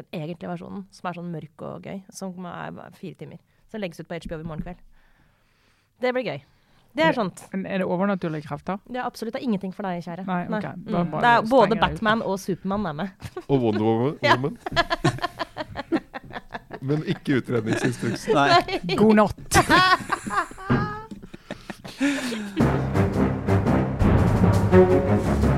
den egentlige versjonen, som er sånn mørk og gøy. Som er fire timer. Som legges ut på HBO i morgen kveld. Det blir gøy. Det er sånt. Men Er det overnaturlige krefter? Det er absolutt det er ingenting for deg, kjære. Nei, ok. Nei. Mm. Det er både. Batman og Supermann er med. Og Wonder Woman. Ja. Men ikke utredningsinstruks. Nei. God natt. Eh,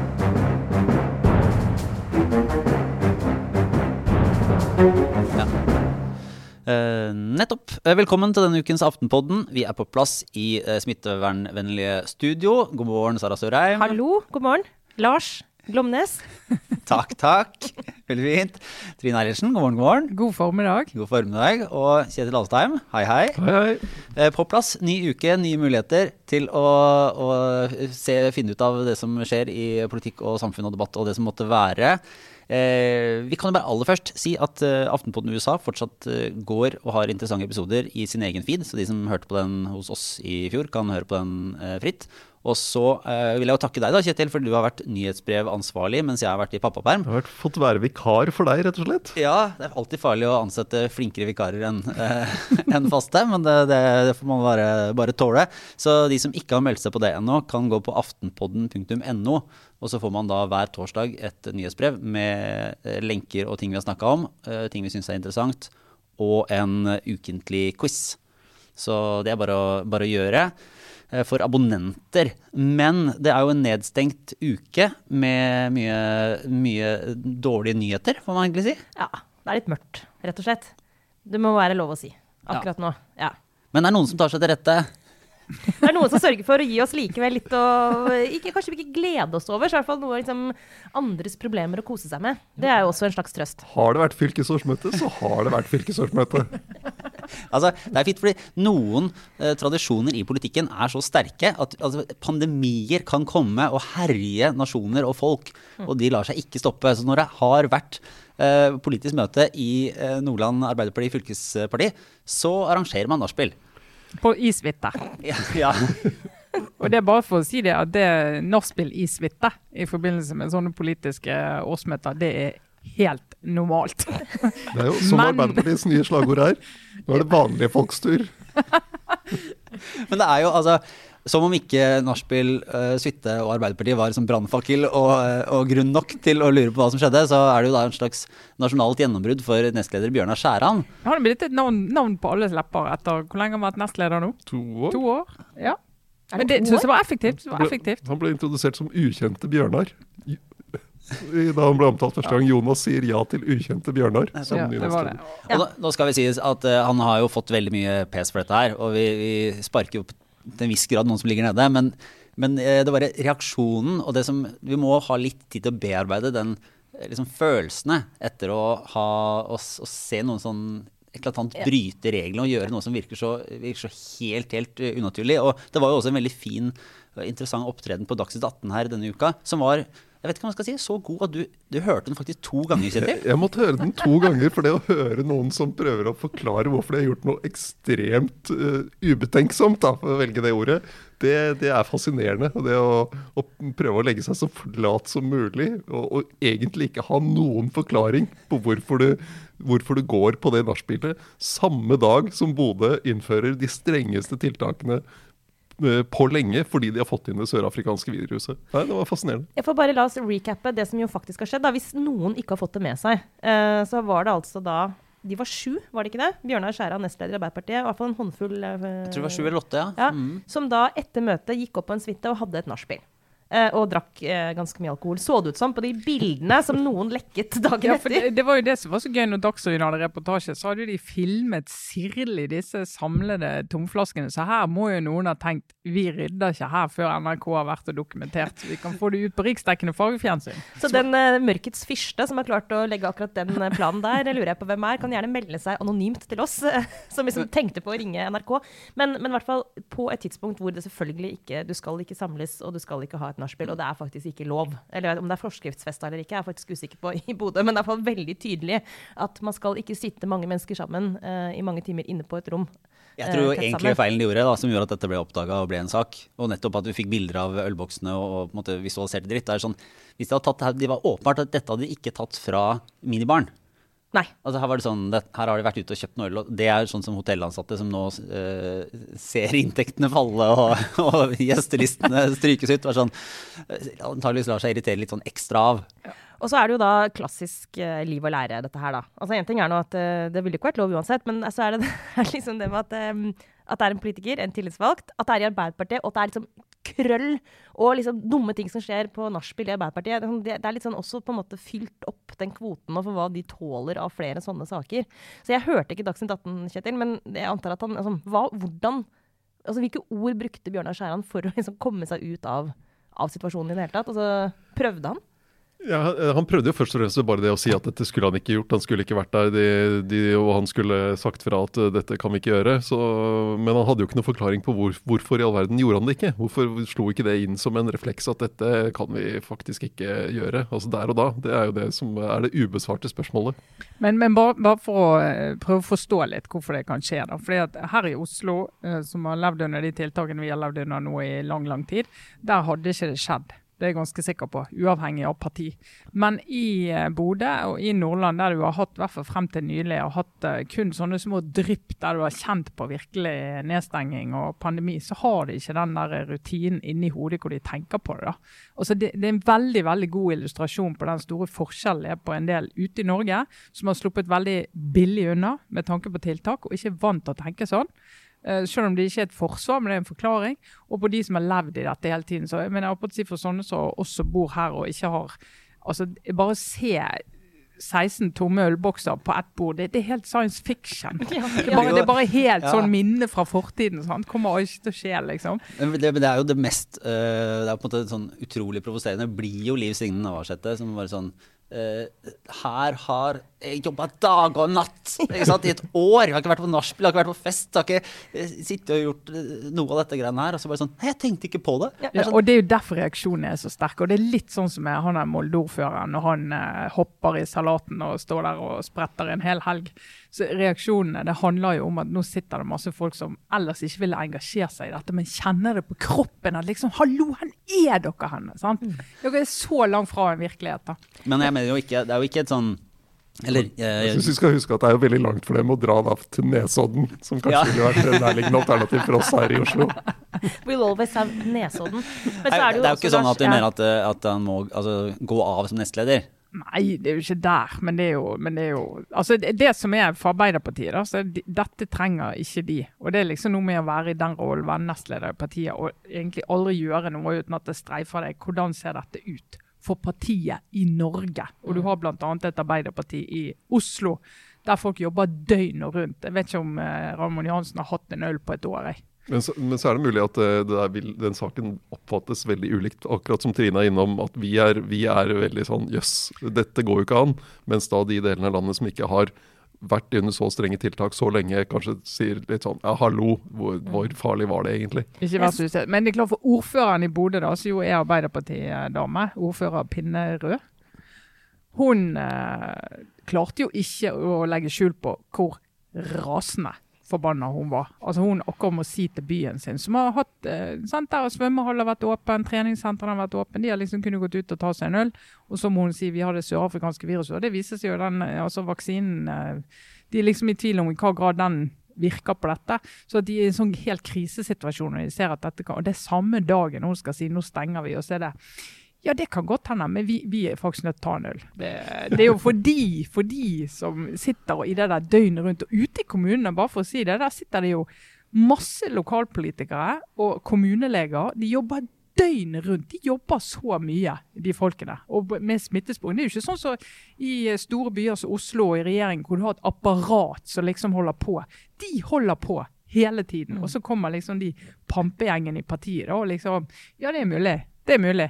nettopp. Eh, Velkommen til denne ukens Aftenpodden. Vi er på plass i eh, smittevernvennlige studio. God morgen, Sara Sørheim. Hallo, god morgen. Lars Glomnes. Takk, takk. Veldig fint. Trine Eilertsen, god morgen, god morgen. God formiddag. God formiddag. Og Kjetil Alstheim, hei, hei. Hei, hei. Eh, På plass, ny uke, nye muligheter til å, å se, finne ut av det som skjer i politikk og samfunn og debatt og det som måtte være. Eh, vi kan jo bare aller først si at eh, Aftenpodden USA fortsatt eh, går og har interessante episoder i sin egen feed, så de som hørte på den hos oss i fjor, kan høre på den fritt. Og så uh, vil jeg jo takke deg, da, Kjetil, for du har vært nyhetsbrevansvarlig mens jeg har vært i pappaperm. Jeg har vært, fått være vikar for deg, rett og slett. Ja, det er alltid farlig å ansette flinkere vikarer enn uh, en faste, men det, det, det får man bare, bare tåle. Så de som ikke har meldt seg på det ennå, kan gå på aftenpodden.no, og så får man da hver torsdag et nyhetsbrev med eh, lenker og ting vi har snakka om, uh, ting vi syns er interessant, og en eh, ukentlig quiz. Så det er bare å, bare å gjøre eh, for abonnenter. Men det er jo en nedstengt uke med mye, mye dårlige nyheter, får man egentlig si. Ja, det er litt mørkt, rett og slett. Det må være lov å si akkurat nå. Ja. Men det er noen som tar seg til rette. Det er noen som sørger for å gi oss likevel litt å ikke, Kanskje vi ikke glede oss over, så i hvert fall noe liksom, andres problemer å kose seg med. Det er jo også en slags trøst. Har det vært fylkesårsmøte, så har det vært fylkesårsmøte. Altså, det er fint fordi noen eh, tradisjoner i politikken er så sterke at altså, pandemier kan komme og herje nasjoner og folk, og de lar seg ikke stoppe. Så når det har vært eh, politisk møte i eh, Nordland Arbeiderparti fylkesparti, så arrangerer man nachspiel. På isvitte. Ja, ja. Og det er bare for å si det at det nachspiel i i forbindelse med sånne politiske årsmøter, det er helt normalt. Det er jo som Men- Arbeiderpartiets nye slagord er. Nå er det vanlige folks tur. Men det er jo altså som om ikke nachspiel, uh, suite og Arbeiderpartiet var som brannfakkel og, eh, og grunn nok til å lure på hva som skjedde, så er det jo da en slags nasjonalt gjennombrudd for nestleder Bjørnar Skjæran. Har det blitt et navn, navn på alles lepper etter hvor lenge har han vært nestleder nå? To år. To år? Ja. Men det syns jeg var effektivt. Det var effektivt. Han ble introdusert som ukjente Bjørnar. Da han ble omtalt første gang. Jonas sier ja til ukjente Bjørnar. Som Ja, det var det. det. Og nå, nå skal vi si at uh, han har jo fått veldig mye pes for dette her, og vi, vi sparker jo til en viss grad noen som ligger nede. Men, men eh, det var reaksjonen og det som Vi må ha litt tid til å bearbeide den eh, liksom, følelsene etter å ha å, å se noen sånn eklatant bryte reglene og gjøre noe som virker så, virker så helt, helt eh, unaturlig. Og det var jo også en veldig fin og interessant opptreden på Dagsnytt 18 her denne uka, som var jeg vet ikke hva man skal si, så god at du, du hørte den faktisk to ganger. Jeg, jeg måtte høre den to ganger, for det å høre noen som prøver å forklare hvorfor de har gjort noe ekstremt uh, ubetenksomt, da, for å velge det ordet, det, det er fascinerende. Det å, å prøve å legge seg så flat som mulig, og, og egentlig ikke ha noen forklaring på hvorfor du, hvorfor du går på det nachspielet samme dag som Bodø innfører de strengeste tiltakene på lenge fordi de har fått inn det sørafrikanske viruset. Nei, Det var fascinerende. Jeg får bare La oss recappe det som jo faktisk har skjedd. Da. Hvis noen ikke har fått det med seg, eh, så var det altså da De var sju, var det ikke det? Bjørnar Skjæran, nestleder i Arbeiderpartiet. I hvert fall en håndfull. eh, Jeg tror det var sju eller åtte, ja. Ja, Mm. Som da etter møtet gikk opp på en suite og hadde et nachspiel. Eh, og drakk eh, ganske mye alkohol. Så det ut som på de bildene som noen lekket dagen Ja, etter. det, det var jo det som var så gøy når Dagsrevyen hadde reportasje. Så hadde de filmet sirlig disse samlede tomflaskene. Så her må jo noen ha tenkt vi rydder ikke her før NRK har vært og dokumentert. Så vi kan få det ut på riksdekkende fargefjernsyn. Så den eh, mørkets fyrste som har klart å legge akkurat den planen der, det lurer jeg på hvem er, kan gjerne melde seg anonymt til oss, som liksom tenkte på å ringe NRK. Men, men i hvert fall på et tidspunkt hvor det selvfølgelig ikke Du skal ikke samles, og du skal ikke ha et nachspiel, og det er faktisk ikke lov. Eller om det er forskriftsfesta eller ikke, er jeg faktisk usikker på i Bodø, men det er iallfall veldig tydelig at man skal ikke sitte mange mennesker sammen uh, i mange timer inne på et rom. Jeg tror jo eh, egentlig feilen de gjorde, da, som gjorde at dette ble oppdaga og ble en sak, og nettopp at vi fikk bilder av ølboksene og, og på en måte visualiserte dritt, det er sånn Hvis de hadde tatt det her, De var åpenbart at dette hadde de ikke tatt fra minibarn. Nei. Altså her sånn, det, her har de vært ute og kjøpt noe øl, og det er sånn som hotellansatte som nå uh, ser inntektene falle og, og gjestelistene strykes ut. Sånn, Antakeligvis antageligvis lar seg irritere litt sånn ekstra av. Og så er det jo da klassisk uh, liv og lære, dette her, da. Altså Én ting er nå at uh, det ville ikke vært lov uansett, men så er det, det er liksom det med at, um, at det er en politiker, en tillitsvalgt, at det er i Arbeiderpartiet, og at det er liksom krøll og liksom dumme ting som skjer på nachspiel i Arbeiderpartiet. Det, er sånn- litt sånn også på en måte fylt opp den kvoten for hva de tåler av flere sånne saker. Så jeg hørte ikke Dagsnytt 18, Kjetil, men jeg antar at han altså, hva, hvordan Altså hvilke ord brukte Bjørnar Skjæran for å liksom komme seg ut av, av situasjonen i det hele tatt? Altså, prøvde han? Ja, han prøvde jo først og fremst bare det å si at dette skulle han ikke gjort. Han skulle ikke vært der, de, de, og han skulle sagt fra at uh, dette kan vi ikke gjøre. Så, men han hadde jo ikke noen forklaring på hvor, hvorfor i all verden gjorde han det ikke. Hvorfor slo ikke det inn som en refleks at dette kan vi faktisk ikke gjøre? Altså der og da. Det er jo det som er det ubesvarte spørsmålet. Men, men bare, bare, for å uh, prøve å forstå litt hvorfor det kan skje. da. At Her i Oslo, som har levd under de tiltakene vi har levd under nå i lang, lang tid, der hadde ikke det skjedd. Det er jeg ganske sikker på, uavhengig av parti. Men i eh, Bodø og i Nordland, der du har hatt, frem til nylig, har hatt uh, kun sånne små drypp der du har kjent på virkelig nedstenging og pandemi, så har de ikke den der rutinen inni hodet hvor de tenker på det. da. Altså det, det, er en veldig veldig god illustrasjon på den store forskjellen det er på en del ute i Norge, som har sluppet veldig billig unna med tanke på tiltak, og ikke er vant til å tenke sånn. Uh, selv om det ikke er et forsvar, men det er en forklaring. Og på de som har levd i dette hele tiden. Så jeg mener, jeg si For sånne som også bor her og ikke har altså Bare se 16 tomme ølbokser på ett bord. Det, det, er helt science fiction. Det, er bare, det, er bare, helt sånn minne fra fortiden. Sant? Kommer ikke til å skje, liksom. Men det, det, er jo det mest uh, Det er på en måte sånn utrolig provoserende. Det blir jo Liv Signe Navarsete som bare sånn Uh, her har jeg jobba dag og natt i et år. Jeg har ikke vært på nachspiel, har ikke vært på fest. Jeg har ikke uh, sittet og gjort uh, noe av dette greiene her. Og så bare sånn jeg tenkte ikke på det. Ja, sånn, og det er jo derfor reaksjonen er så sterk. Og det er litt sånn som han er Molde-ordføreren når han hopper i salaten og står der og spretter en hel helg. Så reaksjonene det handler jo om at nå sitter det masse folk som ellers ikke ville engasjere seg i dette, men kjenner det på kroppen at liksom Hallo, hvor er dere henne? sant? Mm. Dere er så langt fra en virkelighet. da. Men jeg mener jo ikke, det er jo ikke et sånn eller, jeg, jeg synes vi skal huske at det er jo veldig langt for dem å dra da til Nesodden, som kanskje ja. ville vært et nærliggende alternativ for oss her i Oslo. We'll always have Nesodden. Men så er det jo, det er jo ikke sånn at du mener at, at han må altså, gå av som nestleder? Nei, det er jo ikke der. Men det er jo, det, er jo altså det, det, som er for Arbeiderpartiet, da, så de, dette trenger ikke de. Og Det er liksom noe med å være i den rollen, være nestleder i partiet og egentlig aldri gjøre noe uten at det streifer deg. Hvordan ser dette ut for partiet i Norge? Og du har bl.a. et Arbeiderparti i Oslo der folk jobber døgnet rundt. Jeg vet ikke om eh, Ramon Johansen har hatt en øl på et år. jeg. Men så, men så, er det mulig at eh, det, vil, den saken oppfattes veldig ulikt. Akkurat som Trine er innom, at vi er, vi er veldig sånn jøss, dette går jo ikke an. Mens da de delene av landet som ikke har vært under så strenge tiltak så lenge, kanskje sier litt sånn ja, hallo, hvor, hvor farlig var det egentlig? Ikke vær så usett. Men det er klart for ordføreren i Bodø, da, som jo er Arbeiderparti-dame, ordfører Pinnerød, hun eh, klarte jo ikke å legge skjul på hvor rasende forbanna hun var. Altså Hun akkurat må si til byen sin, som har hatt eh, sant, der svømmehall har vært åpen, treningssentrene har vært åpen, de har liksom kunnet gått ut og ta seg en øl. Og så må hun si vi har det sørafrikanske viruset. Og det viser seg jo den eh, altså vaksinen eh, De er liksom i tvil om i hva grad den virker på dette. Så de er i en sånn helt krisesituasjon når de ser at dette kan Og det er samme dagen hun skal si nå stenger vi, og så er det ja, det kan godt hende, men vi, vi, er faktisk nødt til å ta en øl. Det, det, er jo for de, for de som sitter i det der døgnet rundt. Og ute i kommunene, bare for å si det, der sitter det jo masse lokalpolitikere og kommuneleger. De jobber døgnet rundt. De jobber så mye, de folkene. Og med smittesporing. Det er jo ikke sånn som så i store byer som Oslo og i regjeringen, hvor du har et apparat som liksom holder på. De holder på hele tiden. Og så kommer liksom de pampegjengene i partiet da, og liksom Ja, det er mulig. Det er mulig.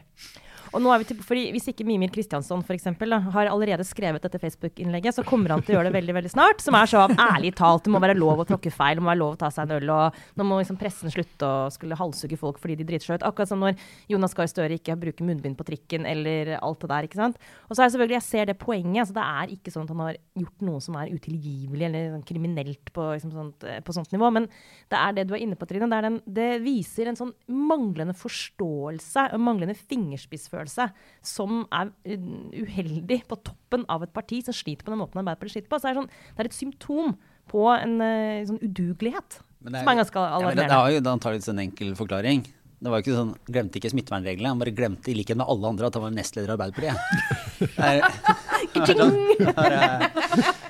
Og nå er vi til, fordi Hvis ikke Mimir Kristiansson for eksempel, har allerede skrevet dette Facebook-innlegget, så kommer han til å gjøre det veldig veldig snart. Som er så ærlig talt, det må være lov å tråkke feil, det må være lov å ta seg en øl. og Nå må liksom pressen slutte å skulle halshugge folk fordi de driter seg ut. Akkurat som når Jonas Gahr Støre ikke bruker munnbind på trikken eller alt det der. ikke sant? Og så er selvfølgelig, Jeg ser det poenget. altså Det er ikke sånn at han har gjort noe som er utilgivelig eller sånn kriminelt på, liksom sånt, eh, på, sånt, nivå. Men det er det du er inne på, Trine. Det, den, det viser en sånn manglende forståelse manglende fingerspissfølelse avgjørelse som er uh, uheldig på toppen av et parti som sliter på den måten Arbeiderpartiet sliter på. Så er det, sånn, det er et symptom på en uh, sånn udugelighet er- som er ganske Ja, men det, det har jo antakeligvis en enkel forklaring. Det var jo ikke sånn, Glemte ikke smittevernreglene, han bare glemte i likhet med alle andre at han var nestleder i Arbeiderpartiet. Det er-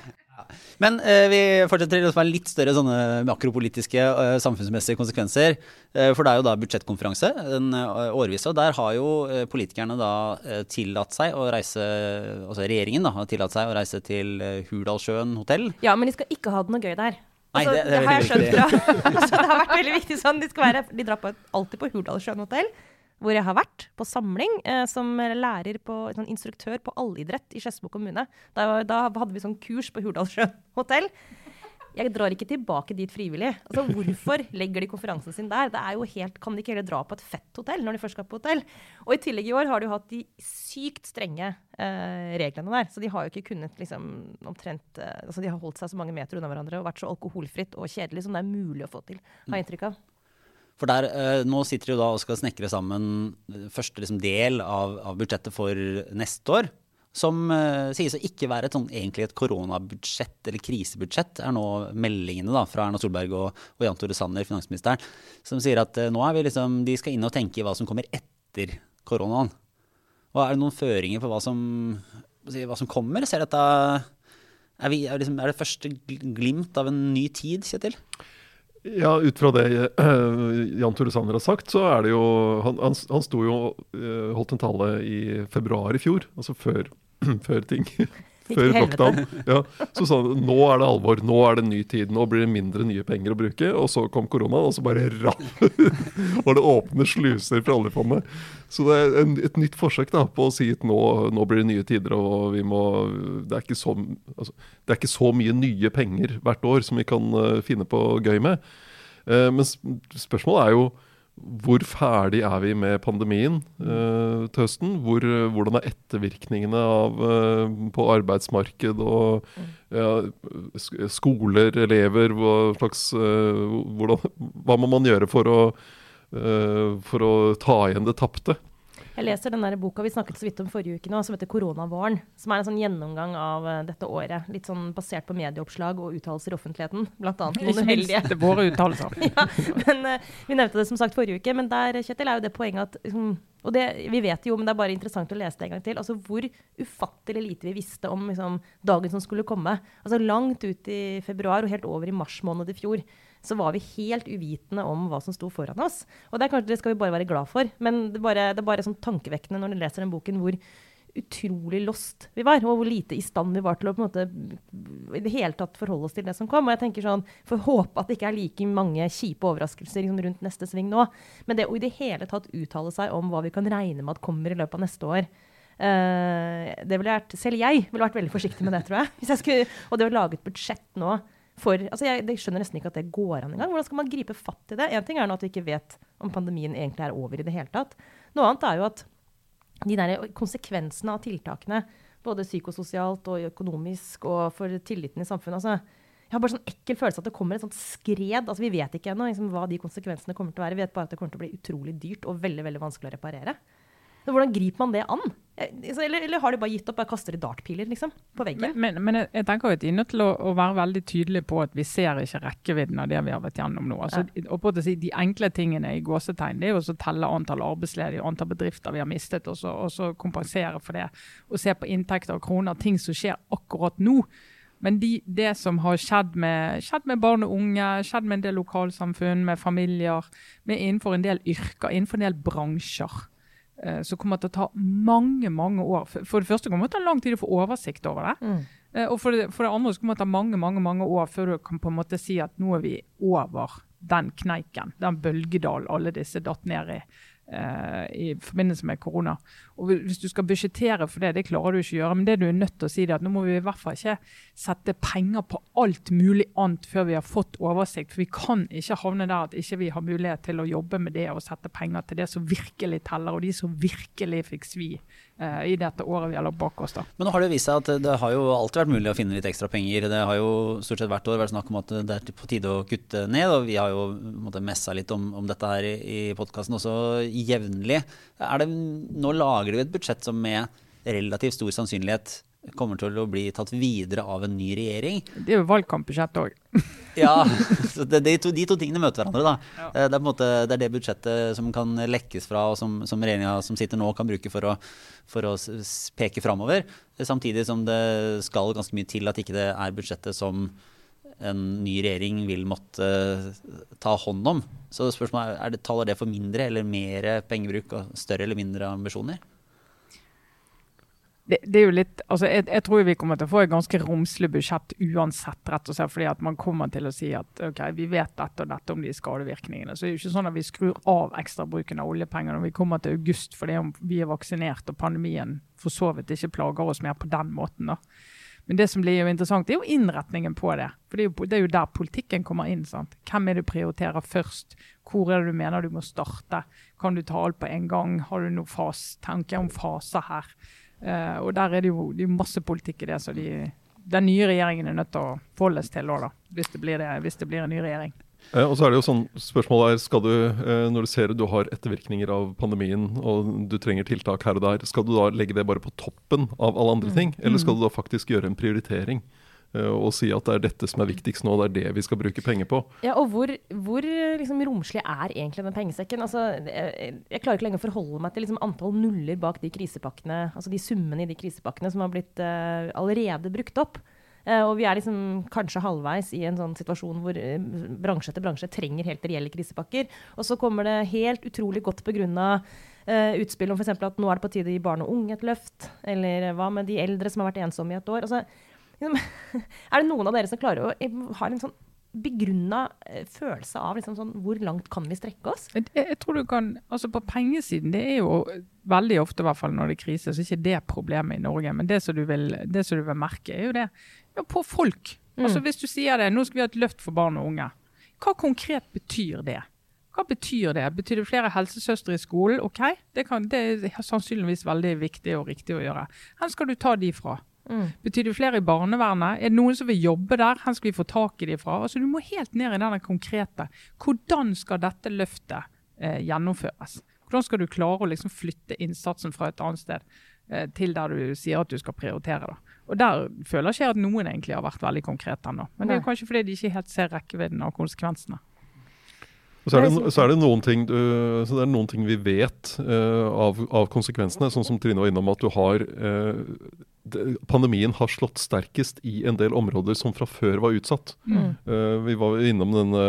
Men eh, vi fortsetter til å være litt større sånne makropolitiske eh, samfunnsmessige konsekvenser. Eh, for det er jo da budsjettkonferanse den eh, årvise, og der har jo eh, politikerne da eh, tillatt seg å reise Altså regjeringen da har tillatt seg å reise til Hurdalssjøen hotell. Ja, men de skal ikke ha det noe gøy der. Nei, Altså, det- det er har jeg skjønt fra. Så det har vært veldig viktig sånn. De, skal være, de drar på, alltid på Hurdalssjøen hotell, hvor jeg har vært på samling eh, som lærer på, sånn instruktør på allidrett i Skedsmo kommune. Da, da hadde vi sånn kurs på Hurdalssjøen hotell. Jeg drar ikke tilbake dit frivillig. Altså, hvorfor legger de konferansen sin der? Det er jo helt, Kan de ikke heller dra på et fett hotell når de først skal på hotell? Og i tillegg i år har de jo hatt de sykt strenge eh, reglene der. Så de har jo ikke kunnet liksom omtrent eh, altså De har holdt seg så mange meter unna hverandre og vært så alkoholfritt og kjedelig som det er mulig å få til, har jeg inntrykk av. For der, eh, Nå sitter de og skal snekre sammen eh, første liksom, del av, av budsjettet for neste år. Som eh, sies å ikke være et sånn, egentlig et koronabudsjett eller krisebudsjett, er nå meldingene da, fra Erna Solberg og, og Jan Tore Sanner, finansministeren, som sier at eh, nå er vi liksom, de skal inn og tenke i hva som kommer etter koronaen. Og Er det noen føringer på hva som, hva som kommer? Ser dette, er, vi, er, liksom, er det første glimt av en ny tid, Kjetil? Ja, ut fra det eh, Jan Tore Sanner har sagt, så er det jo Han, han, han sto jo eh, holdt en tale i februar i fjor, altså før, før ting. Før lockdown. Ja, så sa han nå er det alvor, nå er det ny tid, nå blir det mindre nye penger å bruke. Og så kom koronaen, og så bare rapp var det åpne sluser fra oljefondet. Så det er en, et nytt forsøk da, på å si at nå, nå blir det nye tider, og vi må det er, ikke så, altså, det er ikke så mye nye penger hvert år som vi kan eh, finne på gøy med. Eh, men spørsmålet er jo hvor ferdig er vi med pandemien uh, til høsten? Hvor, eh, hvordan er ettervirkningene av, uh, på arbeidsmarked og ja, skoler, elever? Hva, slags, uh, hvordan, hva må man gjøre for å, for å ta igjen det tapte? Jeg leser den der boka vi snakket så vidt om forrige uke nå, som heter 'Koronavåren'. Som er en sånn gjennomgang av eh, dette året. Litt sånn basert på medieoppslag og uttalelser i offentligheten. Blant annet noen uheldige. våre uttalelser. ja, men eh, Vi nevnte det som sagt forrige uke, men der Kjetil, er jo det poenget at liksom, Og det, vi vet jo, men det er bare interessant å lese det en gang til. altså Hvor ufattelig lite vi visste om liksom, dagen som skulle komme. altså Langt ut i februar og helt over i mars måned i fjor så var vi helt uvitende om hva som sto foran oss. Og det, er kanskje, det skal vi bare være glad for. Men det bare, det er bare sånn tankevekkende når du leser den boken hvor utrolig lost vi var, og hvor lite i stand vi var til å på en måte i det hele tatt forholde oss til det som kom. Og jeg tenker sånn, Får håpe at det ikke er like mange kjipe overraskelser liksom, rundt neste sving nå. Men det å i det hele tatt uttale seg om hva vi kan regne med at kommer i løpet av neste år Uh, det ville vært, Selv jeg ville vært veldig forsiktig med det, tror jeg. Hvis jeg skulle, og det å lage et budsjett nå for altså jeg, jeg skjønner nesten ikke at det går an engang. Hvordan skal man gripe fatt i det? En ting er at vi ikke vet om pandemien egentlig er over i det hele tatt. Noe annet er jo at de der konsekvensene av tiltakene, både psykososialt og økonomisk og for tilliten i samfunnet altså, Jeg har bare sånn ekkel følelse at det kommer et sånt skred. altså Vi vet ikke ennå liksom, hva de konsekvensene kommer til å være. Vi vet bare at det kommer til å bli utrolig dyrt og veldig veldig vanskelig å reparere. Hvordan griper man det an? Eh, Eller, eller har de bare gitt opp og kaster de dartpiler liksom, på veggen? Men, men, men jeg, jeg tenker at de er nødt til å, å være veldig tydelige på at vi ser ikke rekkevidden av det vi har vært gjennom nå. Altså, og på å si, De enkle tingene i gåsetegn det er jo å telle antall arbeidsledige og antall bedrifter vi har mistet, og så, og så kompensere for det. Og se på inntekter og kroner, ting som skjer akkurat nå. Men de, det som har skjedd med, skjedd med barn og unge, skjedd med en del lokalsamfunn, med familier, med innenfor en del yrker, innenfor en del bransjer, som kommer til å ta mange mange år. For det første kommer det til å ta lang tid å få oversikt over det. Mm. Eh, Og for det, for det andre kommer det til å ta mange mange, mange år før du kan på en måte si at nå er vi over den kneiken, den bølgedalen alle disse datt ned i eh, i forbindelse med korona. Og hvis- du skal budsjettere for det, det klarer du ikke å gjøre. Men det du er nødt til å si, er at nå må vi i hvert fall ikke sette penger på alt mulig annet før vi har fått oversikt. For vi kan ikke havne der at ikke vi har mulighet til å jobbe med det og sette penger til det som virkelig teller, og de som virkelig fikk svi i dette året vi har lagt bak oss. da. Men nå har det vist seg at det har jo alltid vært mulig å finne litt ekstra penger. Det har jo stort sett hvert år vært snakk om at det er på tide å kutte ned, og vi har jo messa litt om, om dette her i, i podkasten også jevnlig. Nå lager vi et budsjett som med relativt stor sannsynlighet kommer til å bli tatt videre av en ny regjering. Det er jo valgkampbudsjett òg. Ja, så det, de, to, de to tingene møter hverandre. da. Ja. Det, er på en måte, det det budsjettet som kan lekkes fra, og som, som regjeringa som sitter nå, kan bruke for å, for å peke framover. Samtidig som det skal ganske mye til at ikke det er budsjettet som en ny regjering vil måtte eh, ta hånd om. Så spørsmålet er, er det, taler det for mindre eller mer pengebruk og større eller mindre ambisjoner? Det, det er jo litt, altså jeg, jeg tror vi kommer til å få et ganske romslig budsjett uansett. rett og slett fordi at Man kommer til å si at ok, vi vet dette og dette om de skadevirkningene. Så det er jo ikke sånn at vi skrur av ekstrabruken av oljepenger når vi kommer til august fordi om vi er vaksinert og pandemien for så vidt ikke plager oss mer på den måten. da. Men det som blir jo interessant, er jo innretningen på det. For det er jo, det er jo der politikken kommer inn. sant? Hvem er det du prioriterer først? Hvor er det du mener du må starte? Kan du ta alt på en gang? Har du noen fas, tanker om faser her? Eh, og der er det jo det er masse politikk i det, så de, den nye regjeringen er nødt til å forholdes til da, hvis det blir, det, hvis det blir en ny regjering. Eh, og så er det jo sånn, spørsmålet er, skal du, eh, Når du ser at du har ettervirkninger av pandemien og du trenger tiltak her og der, skal du da legge det bare på toppen av alle andre ting? Eller skal du da faktisk gjøre en prioritering og si at det er dette som er viktigst nå, det er det vi skal bruke penger på? Ja, og hvor, hvor liksom, romslig er egentlig den pengesekken? Altså, jeg, jeg klarer ikke lenger å forholde meg til liksom, antall nuller bak de krisepakkene, altså de summene i de krisepakkene som har blitt uh, allerede brukt opp. Uh, og vi er liksom kanskje halvveis i en sånn situasjon hvor uh, bransje etter bransje trenger helt reelle krisepakker. Og så kommer det helt utrolig godt begrunna uh, utspill om f.eks. at nå er det på tide å gi barn og unge et løft. Eller hva med de eldre som har vært ensomme i et år? Altså, er det noen av dere som klarer å eh, ha en sånn begrunna eh, følelse av liksom sånn, hvor langt kan vi strekke oss? Jeg, jeg tror du kan, altså På pengesiden, det er jo veldig ofte i hvert fall når det er krise, så er ikke det problemet i Norge. Men det som du vil, det som du vil merke, er jo det ja, på folk. Altså Hvis du sier det, nå skal vi ha et løft for barn og unge. Hva konkret betyr det? Hva betyr det? Betyr det flere helsesøstre i skolen? Ok, det, kan, det er sannsynligvis veldig viktig og riktig å gjøre. Hvor skal du ta de fra? Betyr det flere i barnevernet? Er det noen som vil jobbe der? Hvor skal vi få tak i de fra? Altså, du må helt ned i denne konkrete. Hvordan skal dette løftet eh, gjennomføres? Hvordan skal du klare å liksom flytte innsatsen fra et annet sted eh, til der du sier at du skal prioritere? Da? Og Der føler jeg ikke at noen egentlig har vært veldig konkrete ennå. Men det er kanskje fordi de ikke helt ser rekkevidden av konsekvensene. Og så er, det, så er det noen ting, så det er noen ting vi vet uh, av, av konsekvensene, sånn som Trine var innom at du har det, Pandemien har slått sterkest i en del områder som fra før var utsatt. Eh, vi var innom denne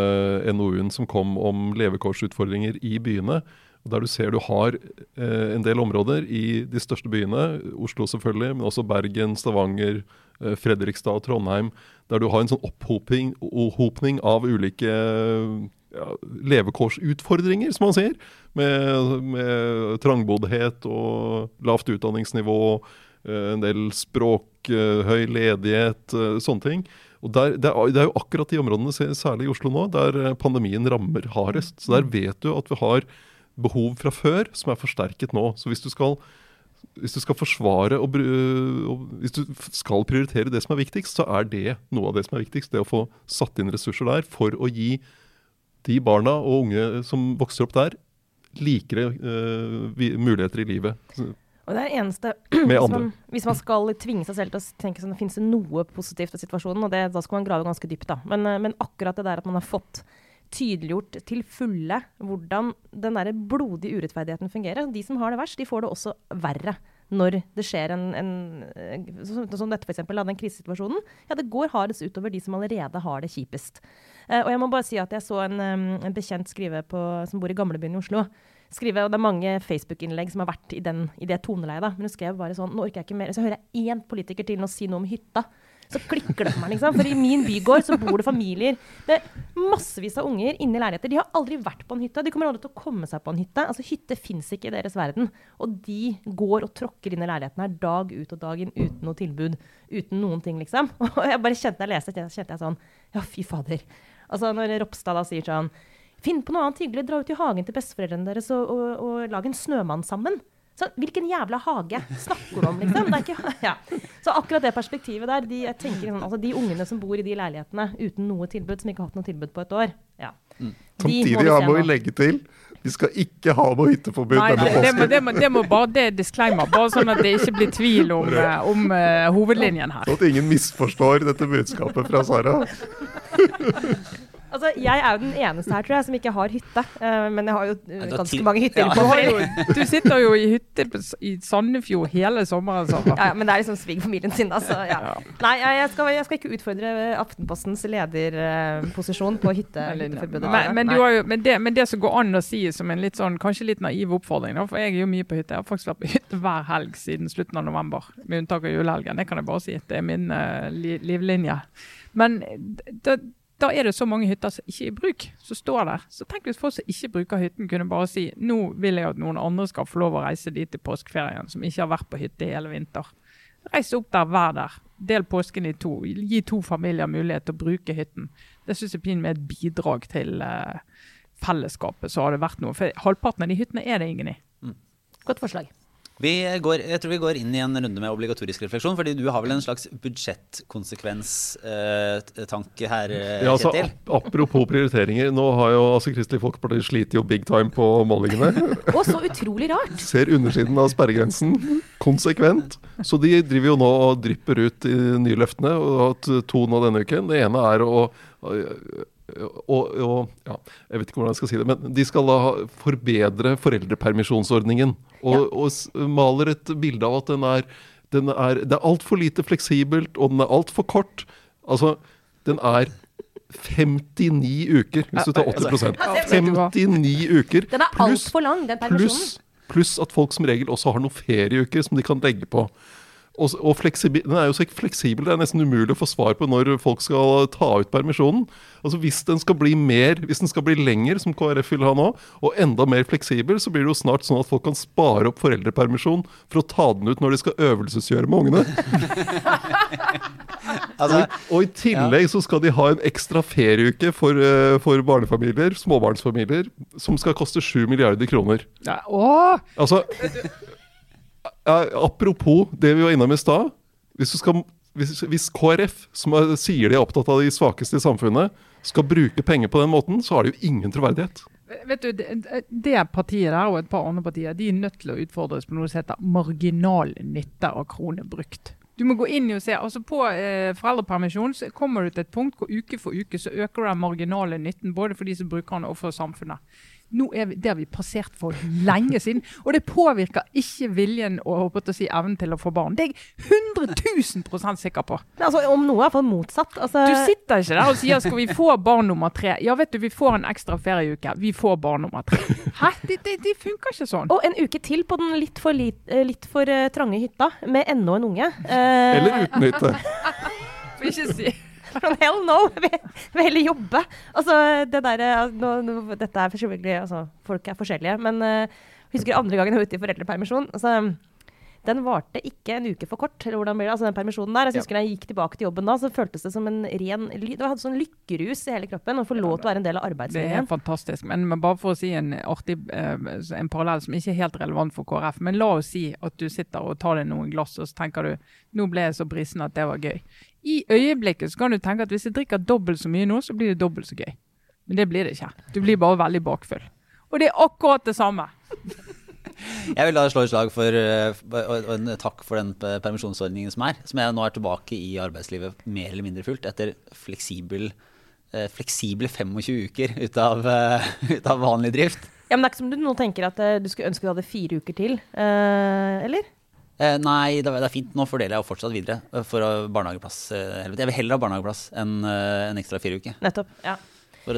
NOU-en som kom om levekårsutfordringer i byene. Der du ser du har uh, en del områder i de største byene, Oslo selvfølgelig, men også Bergen, Stavanger, uh, Fredrikstad og Trondheim, der du har en sånn opphoping, opphopning av ulike ja, levekårsutfordringer, som man sier. Med, med trangboddhet og lavt utdanningsnivå, eh, en del språk, eh, høy ledighet, eh, sånne ting. Og der, det, er, det er jo akkurat de områdene, særlig i Oslo nå, der eh, pandemien rammer hardest. Så der vet du at vi har behov fra før som er forsterket nå. Så hvis du skal hvis du skal forsvare og, og hvis du skal prioritere det som er viktigst, så er det noe av det som er viktigst. Det å få satt inn ressurser der for å gi de barna og unge som vokser opp der, likere uh, muligheter i livet. Og det er det eneste Med hvis man, hvis man skal tvinge seg selv til å tenke sånn, finnes det noe positivt ved situasjonen, og det, da skal man grave ganske dypt. da. Men, eh, men akkurat det der at man har fått tydeliggjort til fulle hvordan den der blodige urettferdigheten fungerer. De som har det verst, de får det også verre når det skjer en, en eh, som dette eksempel, den krisesituasjonen. Ja, det går hardest utover de som allerede har det kjipest. Eh, og jeg må bare si at jeg så en, em, en bekjent skrive på, som bor i gamlebyen i Oslo. Skrive, og Det er mange Facebook-innlegg som har vært i, den, i det toneleiet. Men hun skrev bare sånn Nå orker jeg ikke mer. Så hører jeg én politiker til nå si noe om hytta. Så klikker det for meg. liksom. For i min bygård så bor det familier med massevis av unger inne i leiligheter. De har aldri vært på en hytte. De kommer aldri til å komme seg på en hytte. Altså Hytte fins ikke i deres verden. Og de går og tråkker inn i leiligheten her dag ut og dag inn uten noe tilbud. Uten noen ting, liksom. Og jeg bare kjente jeg leste, kjente jeg sånn Ja, fy fader. Altså Når Ropstad da sier sånn Finn på noe annet hyggelig. Dra ut i hagen til besteforeldrene deres og, og, og lag en snømann sammen. Så, hvilken jævla hage snakker du om, liksom? Det er ikke, ja. Så akkurat det perspektivet der, de, jeg tenker, liksom, altså, de ungene som bor i de leilighetene uten noe tilbud, som ikke har hatt noe tilbud på et år ja. mm. Samtidig se må vi legge til Vi skal ikke ha noe hytteforbud Nei, denne det, det, må, det, må, det må bare det er disclaimer, bare sånn at det ikke blir tvil om, eh, om uh, hovedlinjen her. Så at ingen misforstår dette budskapet fra Sara. Altså, jeg er jo den eneste her, tror jeg, som ikke har hytte. Eh, men jeg har jo eh, ganske mange hytter. Ja. Du, sitter jo i hytte i Sandefjord hele sommeren. Ja, ja, men det er liksom svigerfamilien sin, da. Så ja. Nei, jeg skal, jeg skal ikke utfordre Aftenpostens lederposisjon på hytte, hytteforbudet. Men, men, du har jo, men, det, men det som går an å si som en litt sånn, kanskje litt naiv oppfordring, for jeg er jo mye på hytte. Jeg har faktisk vært på hytte hver helg siden slutten av november, med unntak av julehelgen. Det kan jeg bare si. Det er min uh, li, livlinje. Men da, da er det så mange hytter som ikke er i bruk, som står der. Så tenk hvis folk som ikke bruker hytten, kunne bare si nå vil jeg at noen andre skal få lov å reise dit i påskeferien, som ikke har vært på hytte hele vinter. Reis opp der, vær der. Del påsken i to. Gi to familier mulighet til å bruke hytten. Det syns jeg er et bidrag til uh, fellesskapet. Så har det vært noe. For halvparten av de hyttene er det ingen i. Godt forslag. Vi går, jeg tror vi går inn i en runde med obligatorisk refleksjon, fordi du har vel en slags budsjettkonsekvenstanke her, eh, Ja, altså, Kjetil? ap apropos prioriteringer. Nå har jo altså Kristelig Folkeparti slitt jo big time på målingene. Og så utrolig rart! Ser undersiden av sperregrensen konsekvent. Så de driver jo nå og drypper ut de nye løftene. Og har hatt to nå denne uken. Det ene er å og, og, ja, jeg vet ikke hvordan jeg skal si det, men de skal da forbedre foreldrepermisjonsordningen. Og, Ja. og maler et bilde av at den er, den er Det er altfor lite fleksibelt, og den er altfor kort. Altså, den er 59 uker, hvis du tar 80% 59 uker. Den er altfor lang, den permisjonen. Pluss, pluss at folk som regel også har noen ferieuker som de kan legge på. Og, og den er jo så ikke fleksibel, det er nesten umulig å få svar på når folk skal ta ut permisjonen. Altså Hvis den skal bli mer, hvis den skal bli lenger, som KrF vil ha nå, og enda mer fleksibel, så blir det jo snart sånn at folk kan spare opp foreldrepermisjon for å ta den ut når de skal øvelsesgjøre med ungene. Altså, Og i tillegg så skal de ha en ekstra ferieuke for, eh, for barnefamilier, småbarnsfamilier, som skal koste 7 milliarder kroner. Ja! Altså, ja, apropos det vi var innom i stad. Hvis, hvis, hvis KrF, som er, sier de er opptatt av de svakeste i samfunnet, skal bruke penger på den måten, så har de jo ingen troverdighet. Vet du, det, det partiet der og et par andre partier de er nødt til å utfordres på noe som heter marginal nytte av kroner brukt. Du må gå inn og se, altså På eh, foreldrepermisjon så kommer du til et punkt hvor uke for uke så øker den marginale nytten både for de som bruker den og for samfunnet. Nå er vi, Det har vi passert for lenge siden. Og det påvirker ikke viljen og å si, evnen til å få barn. Det er jeg 100 000 sikker på. Men Altså, om noe er iallfall motsatt. Altså, Du sitter ikke der og sier skal vi få barn nummer tre. Ja, vet du, vi får en ekstra ferieuke. Vi får barn nummer tre. Hæ? Det, det, det funker ikke sånn. og en uke til på den litt for, lit, eh, litt for eh, trange hytta, med ennå en unge. Eh, Eller uten hytte. For ikke si Sånn, Hell no! Vi vil heller jobbe. Altså, det der, eh, nå, nå, dette er selvfølgelig altså, Folk er forskjellige. Men uh, husker andre gangen jeg var ute i foreldrepermisjon. Altså, den varte ikke en uke for kort. eller hvordan blir det? Altså, den permisjonen der. Jeg husker når jeg gikk tilbake til jobben da, så føltes det som en ren Det hadde sånn lykkerus i hele kroppen å få lov til å være en del av arbeidslivet. Det er fantastisk. Men, men bare for å si en artig eh, en parallell som ikke er helt relevant for KrF. Men la oss si at du sitter og tar deg noen glass, og så tenker du nå ble jeg så brisen at det var gøy. I øyeblikket så kan du tenke at hvis jeg drikker dobbelt så mye nå, så blir det dobbelt så gøy. Men det blir det ikke. Du blir bare veldig bakfull. Og det er akkurat det samme. Jeg vil da slå et slag for eh, og en takk for den permisjonsordningen som er. Som jeg nå er tilbake i arbeidslivet mer eller mindre fullt etter fleksibel, eh, fleksible 25 uker ut av, eh, ut av vanlig drift. Ja, men det er ikke som du nå tenker at du skulle ønske du hadde fire uker til, eh, eller? Eh, nei, det er, fint. Nå fordeler jeg jo fortsatt videre eh, for å ha barnehageplass. eh, helvete. Jeg vil heller ha barnehageplass enn eh, en ekstra fire uker. Nettopp. ja.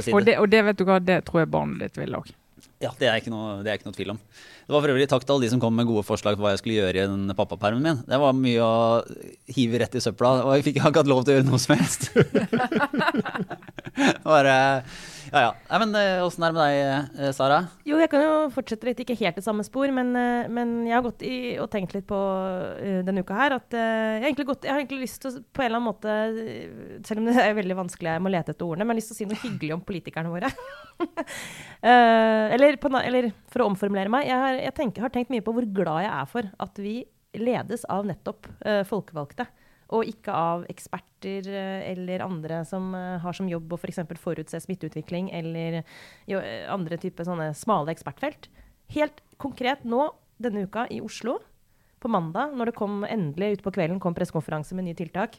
si Og det. og det vet du hva, det tror jeg barnet ditt vil òg. Ja, det er noe, det er ikke noe tvil om. Det var for øvrig takk til alle de som kom med gode forslag til hva jeg skulle gjøre i den pappapermen min. Det var mye å hive rett i søpla, og jeg fikk ikke hatt lov til å gjøre noe som helst. Bare, ja ja. Nei, men eh, åssen er det med deg, eh, Sara? Jo, jeg kan jo fortsette litt, ikke helt det samme spor, men, eh, men jeg har gått i, og tenkt litt på uh, denne uka her at uh, jeg, har gått, jeg har egentlig lyst til å på en eller annen måte, selv om det er veldig vanskelig, jeg må lete etter ordene, men jeg har lyst til å si noe hyggelig om politikerne våre. uh, eller, på, eller for å omformulere meg, jeg, har, jeg tenker, har tenkt mye på hvor glad jeg er for at vi ledes av nettopp folkevalgte. Og ikke av eksperter eh, eller andre som eh, har som jobb å f.eks. For forutse smitteutvikling eller eh, andre typer sånne smale ekspertfelt. Helt konkret nå denne uka i Oslo, på mandag, når det kom endelig utpå kvelden kom pressekonferanse med nye tiltak.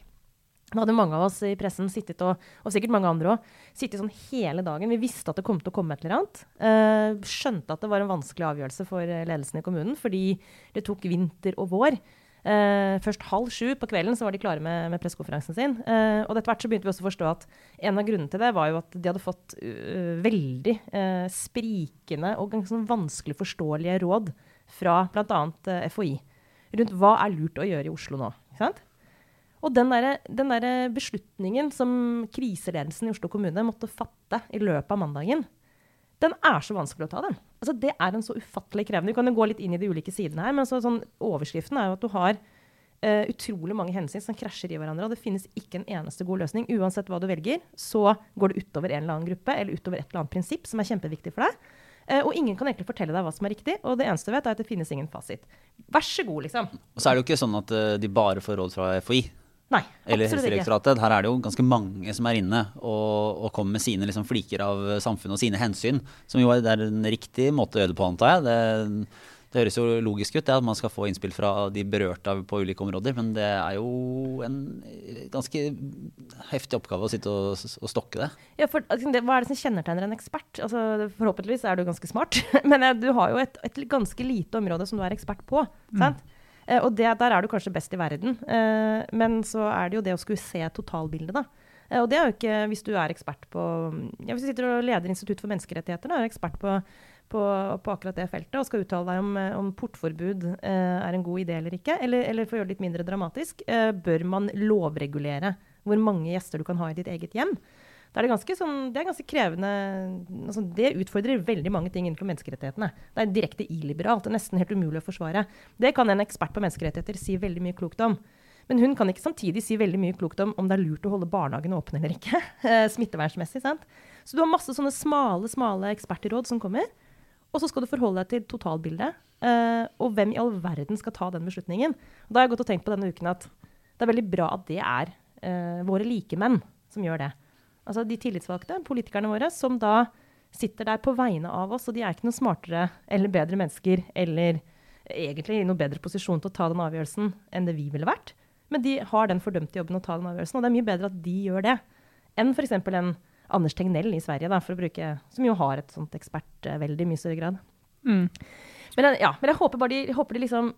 Da hadde mange av oss i pressen sittet, og, og sikkert mange andre òg, sittet sånn hele dagen. Vi visste at det kom til å komme et eller annet. Skjønte at det var en vanskelig avgjørelse for ledelsen i kommunen, fordi det tok vinter og vår. Eh, først halv sju på kvelden så var de klare med, med pressekonferansen sin. Eh, og etter hvert så begynte vi også å forstå at en av grunnene til det var jo at de hadde fått uh, veldig uh, sprikende og ganske sånn vanskelig forståelige råd fra bl.a. Uh, FHI rundt hva er lurt å gjøre i Oslo nå. ikke sant? Og den der, den der beslutningen som kriseledelsen i Oslo kommune måtte fatte i løpet av mandagen, den er så vanskelig å ta, den. Altså, det er en så ufattelig krevende Vi kan jo gå litt inn i de ulike sidene her, men så, sånn, overskriften er jo at du har uh, utrolig mange hensyn som krasjer i hverandre. Og det finnes ikke en eneste god løsning. Uansett hva du velger, så går det utover en eller annen gruppe eller utover et eller annet prinsipp som er kjempeviktig for deg. Uh, og ingen kan egentlig fortelle deg hva som er riktig, og det eneste du vet, er at det finnes ingen fasit. Vær så god, liksom. Og så er det jo ikke sånn at uh, de bare får råd fra FHI. Nei, eller absolutt ikke. Her er det jo ganske mange som er inne og, og kommer med sine liksom, fliker av samfunnet og sine hensyn. Som jo er, det er en riktig måte å gjøre det på, antar jeg. Det, det høres jo logisk ut det, at man skal få innspill fra de berørte på ulike områder, men det er jo en ganske heftig oppgave å sitte og, og stokke det. Ja, for, altså, det, Hva er det som kjennetegner en ekspert? Altså, forhåpentligvis er du ganske smart, men eh, du har jo et, et ganske lite område som du er ekspert på. sant? Eh, og det, der er du kanskje best i verden. Eh, men så er det jo det å skulle se totalbildet, da. Eh, og det er jo ikke hvis du er ekspert på ja, Hvis du sitter og leder Institutt for menneskerettigheter, da, er ekspert på, på, på, akkurat det feltet og skal uttale deg om, om portforbud eh, er en god idé eller ikke, eller, eller for å gjøre det litt mindre dramatisk, eh, bør man lovregulere hvor mange gjester du kan ha i ditt eget hjem? Da er det, ganske sånn, det er ganske krevende altså Det utfordrer veldig mange ting innenfor menneskerettighetene. Det er direkte illiberalt. Er nesten helt umulig å forsvare. Det kan en ekspert på menneskerettigheter si veldig mye klokt om. Men hun kan ikke samtidig si veldig mye klokt om om det er lurt å holde barnehagene åpne eller ikke. Smittevernsmessig, sant? Så du har masse sånne smale, smale ekspertråd som kommer. Og så skal du forholde deg til totalbildet. Uh, og hvem i all verden skal ta den beslutningen? Og da har jeg gått og tenkt på denne uken at det er veldig bra at det er uh, våre likemenn som gjør det. Altså de tillitsvalgte, politikerne våre, som da sitter der på vegne av oss. Og de er ikke noe smartere eller bedre mennesker eller egentlig i noe bedre posisjon til å ta den avgjørelsen enn det vi ville vært. Men de har den fordømte jobben å ta den avgjørelsen, og det er mye bedre at de gjør det enn f.eks. en Anders Tegnell i Sverige, da, bruke, som jo har et sånt ekspertvelde i mye større grad. Mm. Men, ja, men, jeg håper bare de, jeg håper de liksom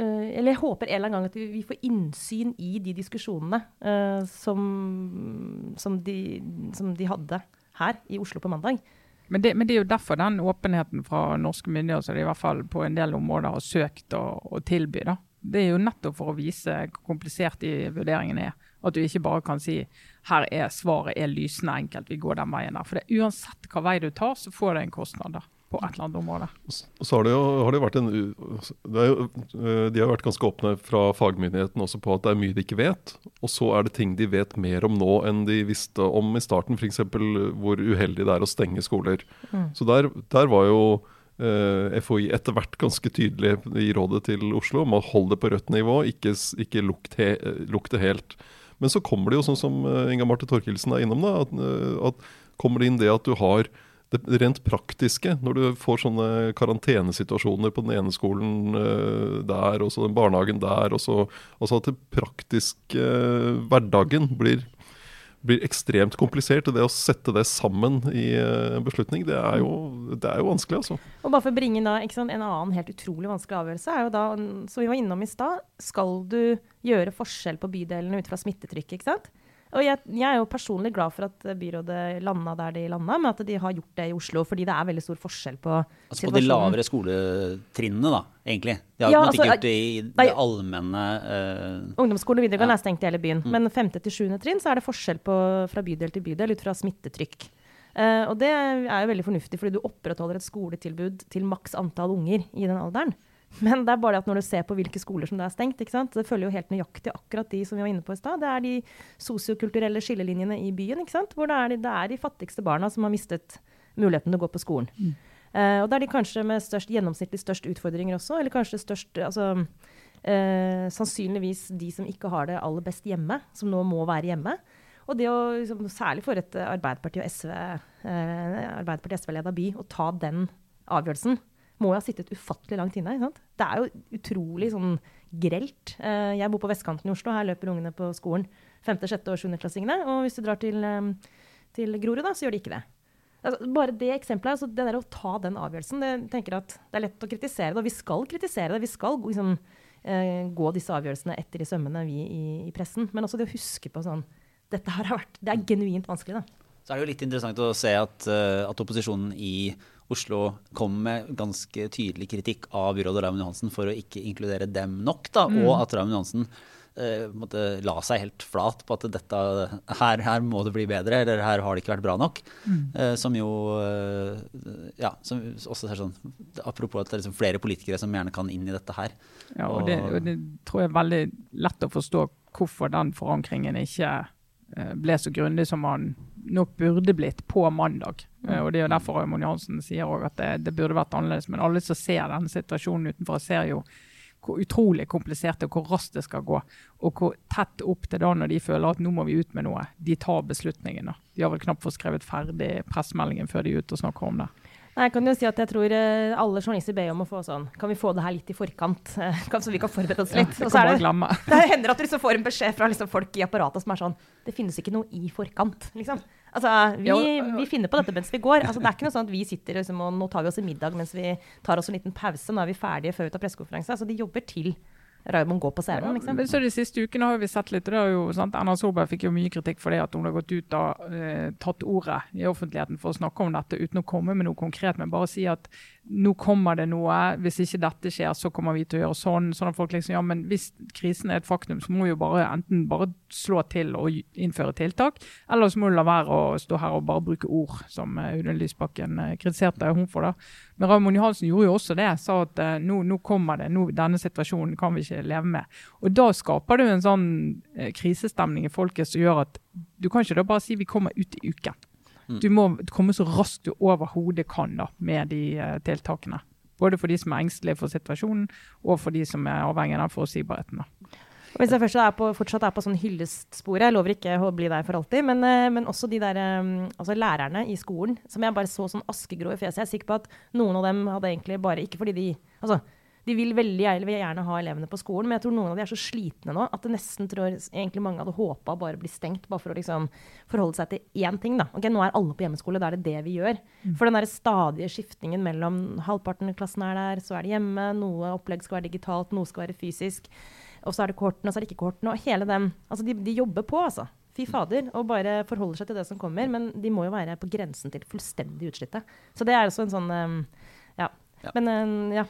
eller jeg håper en eller annen gang at vi, vi får innsyn i de diskusjonene uh, som, som, de, som, de, hadde her i Oslo på mandag. Men det, men det, er jo derfor den åpenheten fra norske myndigheter som de i hvert fall på en del områder har søkt å, å tilby. da. Det er jo nettopp for å vise hvor komplisert de vurderingene er. At du ikke bare kan si her er svaret er lysende enkelt, vi går den veien der. For det, uansett hva vei du tar, så får det en kostnad. da på et eller annet område. Så har det jo, har det vært en, det jo, De har vært ganske åpne fra fagmyndigheten også på at det er mye de ikke vet. Og så er det ting de vet mer om nå enn de visste om i starten. F.eks. hvor uheldig det er å stenge skoler. Mm. Så der, der, var jo eh, FHI etter hvert ganske tydelig i rådet til Oslo om å holde det på rødt nivå, ikke, ikke lukt he, lukte helt. Men så kommer det jo sånn som Inga Marte Torkelsen er innom, da, at, at kommer det inn det at du har det rent praktiske, når du får sånne karantenesituasjoner på den ene skolen uh, der, og så den barnehagen der, og så altså at det praktiske uh, hverdagen blir, blir, ekstremt komplisert. Og det å sette det sammen i en beslutning, det er, jo, det er jo vanskelig, altså. Og bare for å bringe da, sant, En annen helt utrolig vanskelig avgjørelse er jo da, som vi var innom i stad, skal du gjøre forskjell på bydelene ut fra smittetrykket, ikke sant? Og jeg, jeg, er jo personlig glad for at byrådet landa der de landa, med at de har gjort det i Oslo. Fordi det er veldig stor forskjell på altså På de lavere skoletrinnene, da, egentlig? De har ja, altså, ikke gjort det i det allmenne uh... Ungdomsskole og videregående ja. er stengt i hele byen. Mm. Men femte til sjuende trinn så er det forskjell på, fra bydel til bydel ut fra smittetrykk. Uh, og det er jo veldig fornuftig, fordi du opprettholder et skoletilbud til maks antall unger i den alderen. Men det er bare det at når du ser på hvilke skoler som det er stengt, det følger jo helt nøyaktig akkurat de som vi var inne på i stad. Det er de sosiokulturelle skillelinjene i byen, hvor det er, de, det er, de, fattigste barna som har mistet muligheten til å gå på skolen. Mm. Uh, og det er de kanskje med størst, gjennomsnittlig størst utfordringer også, eller kanskje størst altså, uh, sannsynligvis de som ikke har det aller best hjemme, som nå må være hjemme. Og det å, liksom, særlig for et Arbeiderparti- og SV, uh, Arbeiderparti-SV-leda by, å ta den avgjørelsen, må jo ha sittet ufattelig langt inne. Ikke sant? Det er jo utrolig sånn grelt. Eh, jeg bor på vestkanten i Oslo. Her løper ungene på skolen. 5., 6. og 7.-klassingene. Og hvis du drar til, eh, til Grorud, da, så gjør de ikke det. Altså, bare det eksempelet, altså det der å ta den avgjørelsen, det, tenker at det er lett å kritisere det. Og vi skal kritisere det. Vi skal liksom, eh, gå disse avgjørelsene etter i sømmene, vi i, i, pressen. Men også det å huske på sånn Dette har vært Det er genuint vanskelig, da. Så er det jo litt interessant å se at, at opposisjonen i Oslo kom med ganske tydelig kritikk av byrådet Raymond Johansen for å ikke inkludere dem nok, da, mm. og at Raymond Johansen eh, la seg helt flat på at dette, her, her, må det bli bedre, eller her har det ikke vært bra nok. Mm. Eh, som jo eh, ja, som også er sånn Apropos at det er liksom flere politikere som gjerne kan inn i dette her. Ja, og, og det, og det tror jeg er veldig lett å forstå hvorfor den forankringen ikke eh, ble så grundig som man nok burde blitt på mandag. Mm. Og Det er jo derfor Raymond Johansen sier også at det, det, burde vært annerledes. Men alle som ser denne situasjonen utenfor, ser jo hvor utrolig komplisert det og hvor raskt det skal gå. Og hvor tett opp til da når de føler at nå må vi ut med noe. De tar beslutningene. De har vel knapt fått skrevet ferdig pressemeldingen før de er ute og snakker om det. Nei, jeg kan jo si at jeg tror uh, alle journalister ber om å få sånn Kan vi få det her litt i forkant, uh, så vi kan forberede oss litt? Ja, det, det, det, hender at du liksom får en beskjed fra liksom folk i apparatet som er sånn Det finnes ikke noe i forkant, liksom. Altså, vi, vi, finner på dette mens vi går. Altså, det er ikke noe sånn at vi sitter liksom, og nå tar vi oss en middag mens vi tar oss en liten pause. Nå er vi ferdige før vi tar pressekonferanse. Altså, de jobber til Raymond går på scenen. Liksom. Ja, så De siste ukene har vi sett litt. det er jo, sant, Erna Solberg fikk jo mye kritikk for det at hun har gått ut og eh, tatt ordet i offentligheten for å snakke om dette uten å komme med noe konkret, men bare si at nå kommer det noe. Hvis ikke dette skjer, så kommer vi til å gjøre sånn. sånn at folk liksom, ja, men Hvis krisen er et faktum, så må vi jo bare enten bare slå til og innføre tiltak, eller så må du la være å stå her og bare bruke ord, som uh, Audun Lysbakken uh, kritiserte hun for. da. Men Raymond Johansen gjorde jo også det. Sa at uh, nå, nå, kommer det, nå, denne situasjonen kan vi ikke leve med. Og Da skaper jo en sånn krisestemning i folket som gjør at du kan ikke da bare si vi kommer ut i uken. Mm. Du må komme så raskt du overhodet kan da, med de uh, tiltakene. Både for de som er engstelige for situasjonen, og for de som er avhengige av forutsigbarheten. Og hvis jeg først er på, fortsatt er på sånn hyllestsporet, jeg lover ikke å bli der for alltid, men, uh, men også de der, um, altså lærerne i skolen som jeg bare så sånn askegrå i fjeset. Jeg er sikker på at noen av dem hadde egentlig bare Ikke fordi de altså, de vil veldig gjerne, vil gjerne ha elevene på skolen, men jeg tror noen av de er så slitne nå at det nesten tror egentlig mange hadde håpa bare bli stengt, bare for å liksom forholde seg til én ting. da. Ok, Nå er alle på hjemmeskole, da er det det vi gjør. Mm. For den der stadige skiftingen mellom halvparten av klassen er der, så er det hjemme, noe opplegg skal være digitalt, noe skal være fysisk. Og så er det kortene, og så er det ikke kortene. Og hele den. Altså, de, de jobber på, altså. Fy fader. Og bare forholder seg til det som kommer. Men de må jo være på grensen til fullstendig utslitte. Så det er også en sånn um, ja. ja. Men um, ja.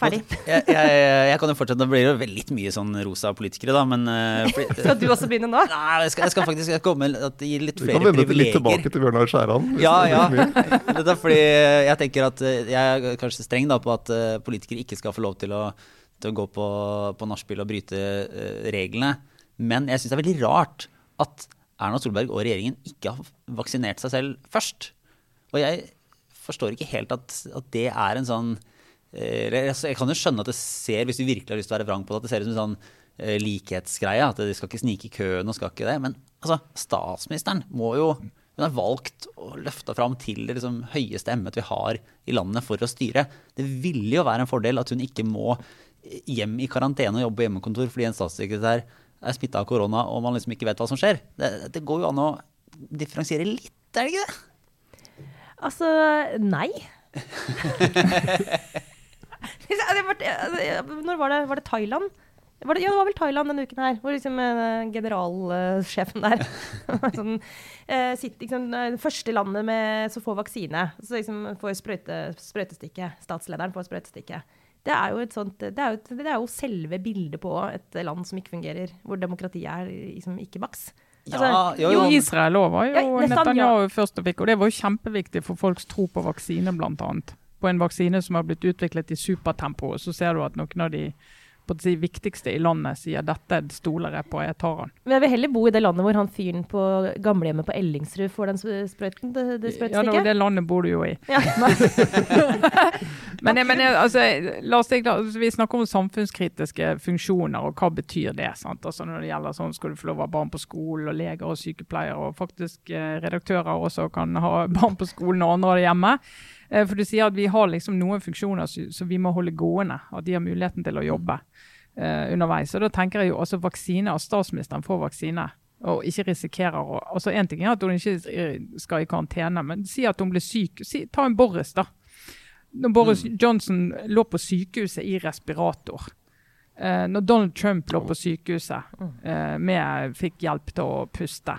Ferdig. Jeg, jeg, jeg, kan jo fortsette. Det blir jo litt mye sånn rosa politikere, da, men uh, Skal du også begynne nå? Nei, jeg skal, jeg skal faktisk komme at gi litt flere privilegier. Du kan vende litt tilbake til Bjørnar Skjæran. Ja, ja. Dette er fordi jeg tenker at eh, jeg er kanskje streng da, på at uh, politikere ikke skal få lov til å, til å gå på, på nachspiel og bryte uh, reglene. Men jeg syns det er veldig rart at Erna Solberg og regjeringen ikke har vaksinert seg selv først. Og jeg forstår ikke helt at, at det er en sånn Eh, jeg kan jo skjønne at det ser, hvis du virkelig har lyst til å være vrang på det, at det ser ut som en sånn uh, likhetsgreie. At de skal ikke snike i køen og skal ikke det. Men altså, statsministeren må jo Hun har valgt å løfte fram til det liksom, høyeste emnet vi har i landet for å styre. Det ville jo være en fordel at hun ikke må hjem i karantene og jobbe på hjemmekontor fordi en statssekretær er smitta av korona og man liksom ikke vet hva som skjer. Det, det går jo an å differensiere litt, er det ikke det? Altså, nei. Når var det? Var det Thailand? Var det, ja, det var vel Thailand denne uken her, hvor liksom uh, generalsjefen der sånn, uh, sitter, liksom, Det første landet med så få vaksine. Så liksom får sprøyte, sprøytestikket. Statslederen får sprøytestikket. Det er, jo et sånt, det, er jo, det er jo selve bildet på et land som ikke fungerer, hvor demokratiet er liksom ikke maks. Altså, ja, jo, jo. Israel òg var jo ja, Netanyahu ja. først og fikk, og det var jo kjempeviktig for folks tro på vaksine, blant annet på en vaksine som har blitt utviklet i supertempo, så ser du at noen av de si, viktigste i landet sier dette stoler jeg på, jeg tar han. Men jeg vil heller bo i det landet hvor han fyren på gamlehjemmet på Ellingsrud får den sprøyten. Det, det Ja, det, det landet bor du jo i. Ja. Men, men altså, tenke, altså, vi snakker om samfunnskritiske funksjoner, og hva betyr det? sant? Altså, når det gjelder sånn, Skal du få lov å ha barn på skolen, og leger og sykepleiere, og faktisk eh, redaktører også kan ha barn på skolen og andre av det hjemme. Eh, for du sier at vi har liksom noen funksjoner som vi må holde gående, at de har muligheten til å jobbe eh, underveis. Og da tenker jeg jo også vaksine, at statsministeren får vaksine. Og ikke risikerer å altså En ting er at hun ikke eh, skal i karantene, men si at hun blir syk. Si, ta en Boris, da. Når Boris Johnson lå på sykehuset i respirator. Eh, når Donald Trump lå på sykehuset, eh, med, fikk hjelp til å puste.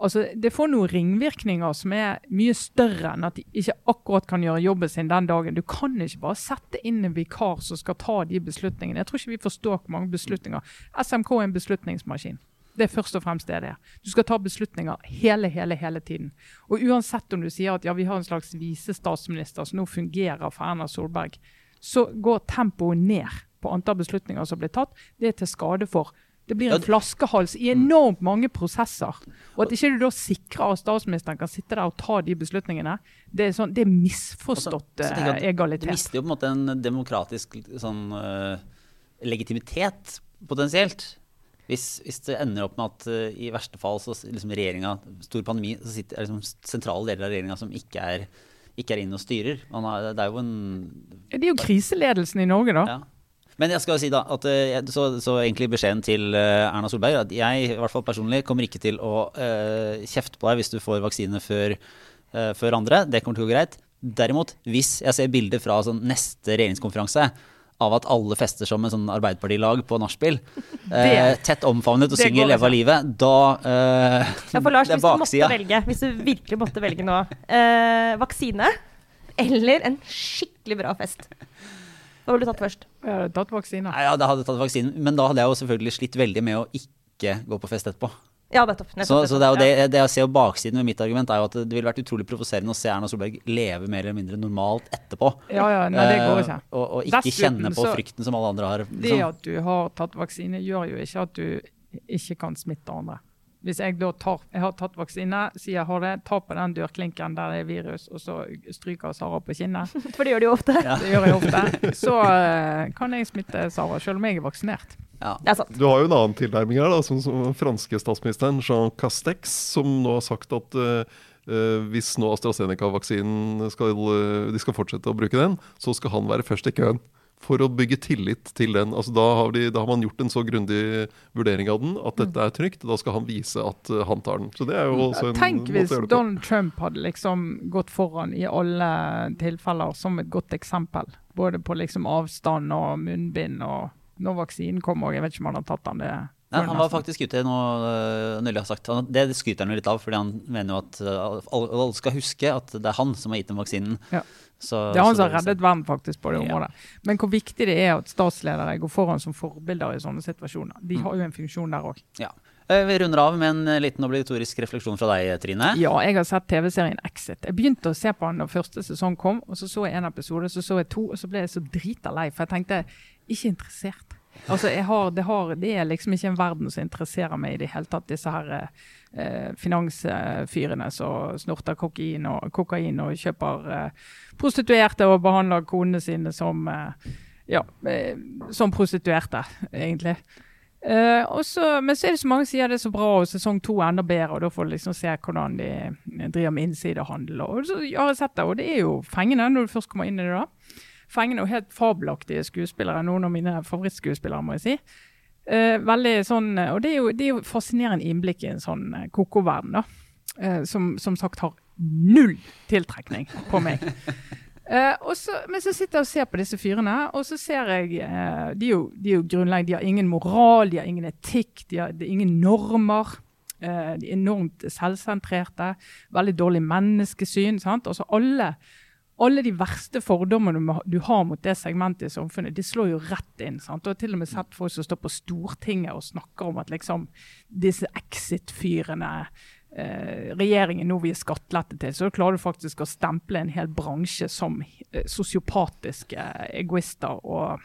Altså, det får noen ringvirkninger som er mye større enn at de ikke akkurat kan gjøre jobben sin den dagen. Du kan ikke bare sette inn en vikar som skal ta de beslutningene. Jeg tror ikke vi forstår hvor mange beslutninger. SMK er en beslutningsmaskin. Det er først og fremst det det er. Du skal ta beslutninger hele, hele, hele tiden. Og uansett om du sier at ja, vi har en slags visestatsminister som nå fungerer for Erna Solberg, så går tempoet ned på antall beslutninger som blir tatt. Det er til skade for det blir en flaskehals i enormt mange prosesser. Og at ikke du da sikrer at statsministeren kan sitte der og ta de beslutningene, det er, sånn, det er misforstått Så- så at eh, Du mister jo på en måte en demokratisk sånn, uh, legitimitet, potensielt. Hvis, hvis det ender opp med at uh, i verste fall så liksom regjeringa, stor pandemi, så sitter er liksom sentrale deler av regjeringa som ikke er, ikke er inne og styrer. Man har, det er jo en Det er jo kriseledelsen i Norge, da. ja. Men jeg skal jo si da at eh, så, så egentlig beskjeden til eh, Erna Solberg er at jeg i hvert fall personlig kommer ikke til å uh, kjefte på deg hvis du får vaksine før, uh, før andre. Det kommer til å gå greit. Derimot, hvis jeg ser bilder fra sånn neste regjeringskonferanse av at alle fester som en sånn Arbeiderpartilag på nachspiel, eh, tett omfavnet og synger 'Leve av livet', da eh, Ja, Lars, Det er hvis du baksida. velge, hvis du virkelig måtte velge nå, eh, vaksine eller en skikkelig bra fest, hva ville du tatt først? Jeg hadde tatt vaksine. Nei, ja, da hadde jeg tatt vaksinen. Men da hadde jeg jo selvfølgelig slitt veldig med å ikke gå på fest etterpå. Ja, nettopp. Så, nettopp, så det er jo det, det jeg ser baksiden med mitt argument, er jo at det ville vært utrolig provoserende å se Erna Solberg leve mer eller mindre normalt etterpå. Ja, ja, nei, det går ikke. Eh, og, og ikke Dessuten kjenne på frykten som alle andre har. Det liksom. at du har tatt vaksine, gjør jo ikke at du ikke kan smitte andre. Hvis jeg da tar, jeg har tatt vaksine, sier jeg har det, tar på den dørklinken der det er virus, og så stryker Sara på kinnet, For det gjør de jo ofte. Ja. det gjør jeg ofte, så eh, kan jeg smitte Sara, selv om jeg er vaksinert. Ja. Det er sant. Du har jo en annen tilnærming her, da, som, som den franske statsministeren Jean Castex, som nå har sagt at uh, Uh, hvis nå AstraZeneca-vaksinen skal, uh, de skal fortsette å bruke den, så skal han være først i køen. For å bygge tillit til den. Altså, da, har de, da har man gjort en så grundig vurdering av den at dette er trygt. Da skal han vise at eh, han tar den. Så det er jo også en Tenk måte hvis. Donald Trump hadde liksom gått foran i alle tilfeller som et godt eksempel. Både på liksom avstand og munnbind og når vaksinen kom òg. Jeg vet ikke om han har tatt den. det Nei, han var faktisk ute nå øh, nylig har sagt Det skryter han jo litt av, fordi han mener jo at alle, alle skal huske at det er han som har gitt dem vaksinen. Ja. Så, Det er han som har reddet verden faktisk på det Ja. området. Men hvor viktig det er at statsledere går foran som forbilder i sånne situasjoner. De har jo en funksjon der òg. Ja. Eh, Vi runder av med en eh, liten obligatorisk refleksjon fra deg, Trine. Ja, jeg har sett TV-serien Exit. Jeg begynte å se på den da første sesong kom, og så så jeg en episode, så så jeg to, og så ble jeg så drita lei, for jeg tenkte ikke interessert. Altså, har, det, har, det er liksom ikke en verden som interesserer meg i det hele tatt, disse her eh, finansfyrene som snorter kokain og, kokain og kjøper eh, prostituerte og behandler konene sine som, eh, ja, eh, som prostituerte, egentlig. Eh, og men så er det så mange som sier det er så bra, og sesong to er enda bedre. og Da får du liksom se hvordan de driver med innsidehandel. Og så har jeg sett det, og det er jo fengende når du først kommer inn i det. da. Fengende og helt fabelaktige skuespillere. Noen av mine favorittskuespillere, må jeg si. Eh, veldig sånn, og det er jo, det er jo fascinerende innblikk i en sånn eh, koko-verden, da. Eh, som som sagt har null tiltrekning på meg. Eh, så, men så sitter jeg og ser på disse fyrene, og så ser jeg eh, de, er jo, de er jo grunnleggende, de har ingen moral, de har ingen etikk, de har, de har ingen normer. Eh, de er enormt selvsentrerte, veldig dårlig menneskesyn. sant? Altså alle, alle de verste fordommene du har mot det segmentet i samfunnet, de slår jo rett inn. sant? Og har til og med sett folk som står på Stortinget og snakker om at liksom disse Exit-fyrene eh, regjeringen nå vil gi skattelette til, så klarer du faktisk å stemple en hel bransje som eh, sosiopatiske egoister og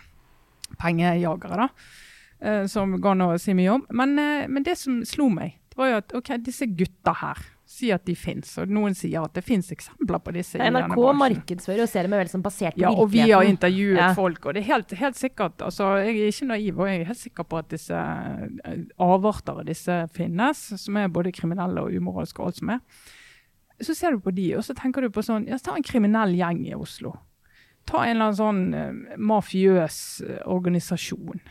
pengejagere, da. eh, som ga nå å si mye om. Men, eh, men det som slo meg, det var jo at ok, disse gutta her si at de fins, og noen sier at det fins eksempler på disse. i NRK markedsfører og ser dem vel som basert på Ja, og vi har intervjuet Ja. folk, og det er helt, helt sikkert altså Jeg er ikke naiv, og jeg er helt sikker på at disse eh, avarter av disse finnes, som er både kriminelle og umoralske og alt som er. Så ser du på de, og så tenker du på sånn ja, Ta en kriminell gjeng i Oslo. Ta en eller annen sånn eh, mafiøs eh, organisasjon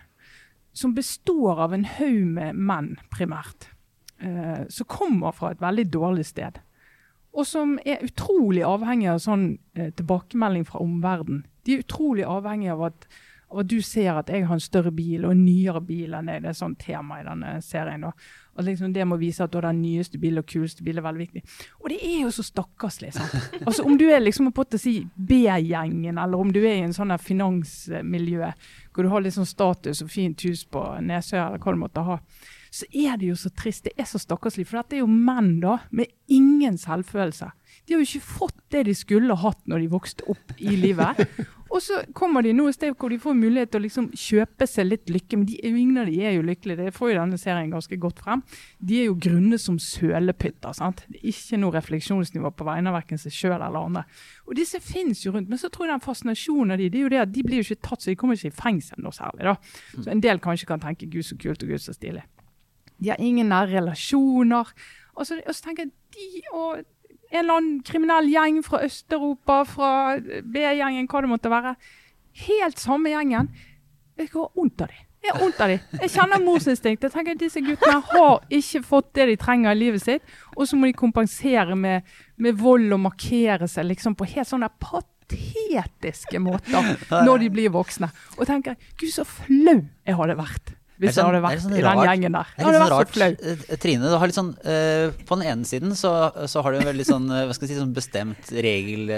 som består av en haug med menn, primært, eh, som kommer fra et veldig dårlig sted. Og som er utrolig avhengig av sånn eh, tilbakemelding fra omverdenen. De er utrolig avhengig av at, av at du ser at jeg har en større bil og en nyere bil enn deg. Det er sånn tema i denne serien. da. At liksom Det må vise at du har den nyeste bilen og kuleste bilen er veldig viktig. Og det er jo så stakkarslig. sant? Altså Om du er liksom på å si B-gjengen, eller om du er i en sånn finansmiljø hvor du har litt sånn status og fint hus på Nesøya, eller hva du måtte ha så er det jo så trist. Det er så stakkarslig. For dette er jo menn da, med ingen selvfølelse. De har jo ikke fått det de skulle hatt når de vokste opp i livet. Og så kommer de nå et sted hvor de får mulighet til å liksom kjøpe seg litt lykke. Men de, ingen av de er jo lykkelige. Det får jo denne serien ganske godt frem. De er jo grunne som sølepytter. sant? Det er ikke noe refleksjonsnivå på vegne av verken seg sjøl eller andre. Og disse fins jo rundt. Men så tror jeg den fascinasjonen av de, det er jo det at de blir jo ikke tatt, så de kommer ikke i fengsel noe særlig. da. Så en del kanskje kan tenke 'gud så kult' og 'gud så stilig'. De har ingen nære relasjoner. Og så, og så tenker jeg de og en eller annen kriminell gjeng fra Øst-Europa, fra B-gjengen, hva det måtte være. Helt samme gjengen. Jeg har vondt av dem. Jeg har vondt av dem. Jeg kjenner morsinstinkt. Jeg tenker at Disse guttene har ikke fått det de trenger i livet sitt, og så må de kompensere med, med vold og markere seg liksom på helt sånne patetiske måter når de blir voksne. Og tenker gud, så flau jeg hadde vært hvis hadde sånn- det er vært sånn i den rart- gjengen der. Det er hadde litt sånn rart. Eh, Trine, du har litt sånn uh, På den ene siden så, så har du en veldig sånn, eh, hva skal jeg si, sånn bestemt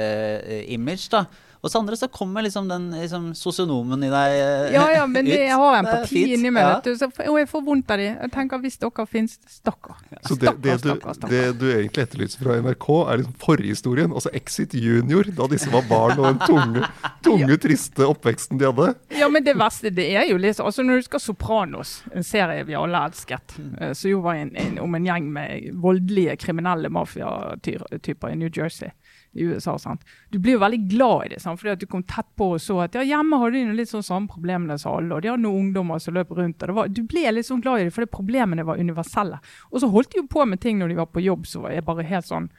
regel-image, da. Og så andre så kommer liksom den liksom, sosionomen i deg ut. Ja, ja, men det, ut. jeg har empati inni meg, ja. vet du. Så, og jeg får vondt av de. Jeg tenker hvis dere finnes, stakkar. Så det, det, Stakkar, du, stakkar, stakkar. det du egentlig etterlyser fra NRK, er liksom forhistorien. Altså Exit Junior, da disse var barn og den tunge, tunge triste oppveksten de hadde. Ja, men det verste, det er jo liksom Altså, når du skal Sopranos, en serie vi alle elsket, eh, som jo var en, en, om en gjeng med voldelige kriminelle mafiatyper i New Jersey. I USA, sant? Du blir jo veldig glad i det, sant? fordi at du kom tett på og så at ja, hjemme hadde de litt sånn samme problemene som alle, og de hadde noen ungdommer som løp rundt. og det var, Du ble litt sånn glad i det, fordi problemene var universelle. Og så holdt de jo på med ting når de var på jobb som var bare helt sånn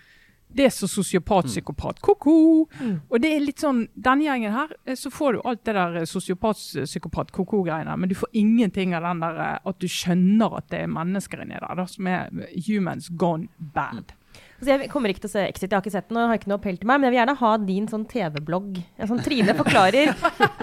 det er så sosiopat, psykopat, ko-ko. Og det er litt sånn, denne gjengen her, eh, så får du alt det der eh, sosiopat, psykopat, ko-ko-greiene, men du får ingenting av den der eh, at du skjønner at det er mennesker inni der, da, som er humans gone bad. Så jeg kommer ikke til å se Exit, jeg har ikke sett den og har ikke noe appell til meg, men jeg vil gjerne ha din sånn TV-blogg. En sånn Trine forklarer.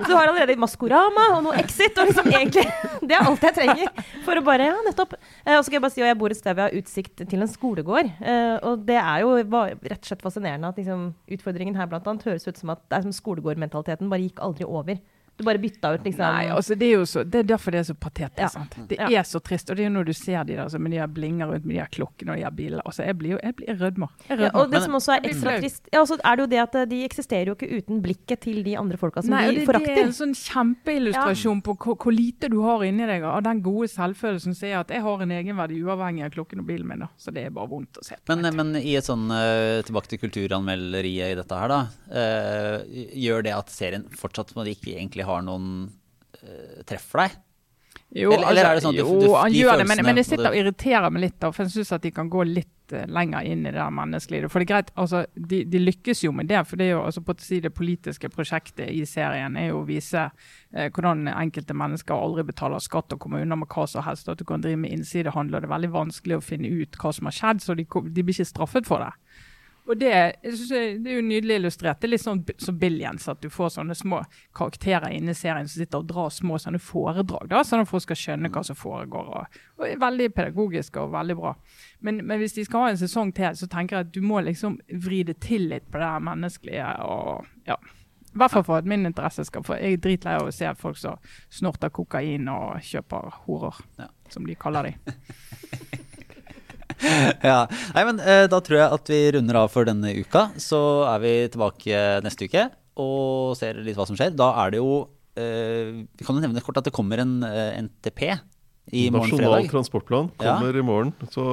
Du har allerede Maskorama og noe Exit, og liksom egentlig Det er alt jeg trenger for å bare Ja, nettopp. Eh, og så skal jeg bare si at jeg bor et sted vi har utsikt til en skolegård. Eh, og det er jo rett og slett fascinerende at liksom, utfordringen her blant annet høres ut som at det er som skolegårdmentaliteten bare gikk aldri over. Du bare bytta ut liksom Nei, altså det er jo så, det er derfor det er så patetisk. Ja. sant? Det Ja. er så trist. Og det er jo når du ser de der altså, med de her blinger rundt med de her klokkene og de her bilene. Altså, jeg blir jo jeg blir jeg rødmer. Ja, og det som også er ekstra trist, ja, også er det jo det at eh, de eksisterer jo ikke uten blikket til de andre folka som Nei, de det, det er en sånn kjempeillustrasjon på hvor, hvor lite du har inni deg av den gode selvfølelsen som er at jeg har en egenverdi uavhengig av klokken og bilen min. da. Så det er bare vondt å se på. Men, men i et sånn, uh, tilbake til kulturanmelderiet i dette her, da. Uh, gjør det at serien fortsatt må de ikke egentlig har noen uh, treff for deg? Jo, Eller- eller er det sånn at du- jo, du- han de gjør det, men, men jeg sitter og irriterer meg litt, for jeg syns at de kan gå litt eh, lenger inn i det menneskelige. For det er greit, altså, de, de lykkes jo med det, for det er jo altså, på å si det politiske prosjektet i serien er jo å vise eh, hvordan enkelte mennesker aldri betaler skatt og kommer unna med hva som helst. At du kan drive med innsidehandel, og det er veldig vanskelig å finne ut hva som har skjedd, så de, de blir ikke straffet for det. Og det, jeg det er jo nydelig illustrert. Det er litt sånn som Billions, at du får sånne små karakterer inne i serien som sitter og drar små sånne foredrag, da, sånn at folk skal skjønne hva som foregår. Og, og er veldig pedagogisk og veldig bra. Men, men hvis de skal ha en sesong til, så tenker jeg at du må liksom vri det til litt på det her menneskelige. og ja. I hvert fall for at min interesse skal få Jeg er dritlei av å se folk som snorter kokain og kjøper horer, Ja. som de kaller de. ja. Nei, men eh, da tror jeg at vi runder av for denne uka. Så er vi tilbake neste uke og ser litt hva som skjer. Da er det jo eh, Vi kan jo nevne kort at det kommer en eh, NTP i morgen Nasjonal fredag. transportplan Ja. kommer i morgen. Så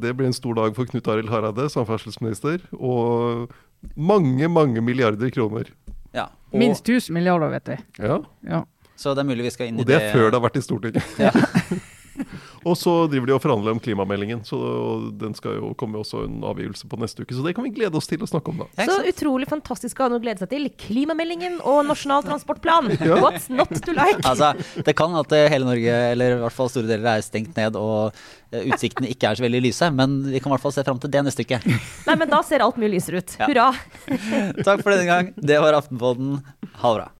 det blir en stor dag for Knut Arild Hareide, samferdselsminister. Og mange, mange milliarder kroner. Ja, og, Minst 1000 milliarder, vet vi. Ja, Ja. Så det er mulig vi skal inn i det Og det er før det har vært i Stortinget. Ja. og så driver de og forhandler om klimameldingen, så den skal jo komme også en avgivelse på neste uke. Så det kan vi glede oss til å snakke om, da. Så utrolig fantastisk å ha noe å glede seg til. Klimameldingen og Nasjonal transportplan. Ja. What's not to like? Altså, det kan at eh, hele Norge, eller i hvert fall store deler, er stengt ned og eh, utsiktene ikke er så veldig lyse, men vi kan i hvert fall se fram til det neste uke. Nei, men da ser alt mye lysere ut. Ja. Hurra. Takk for denne gang. Det var Aftenpodden. Ha det bra.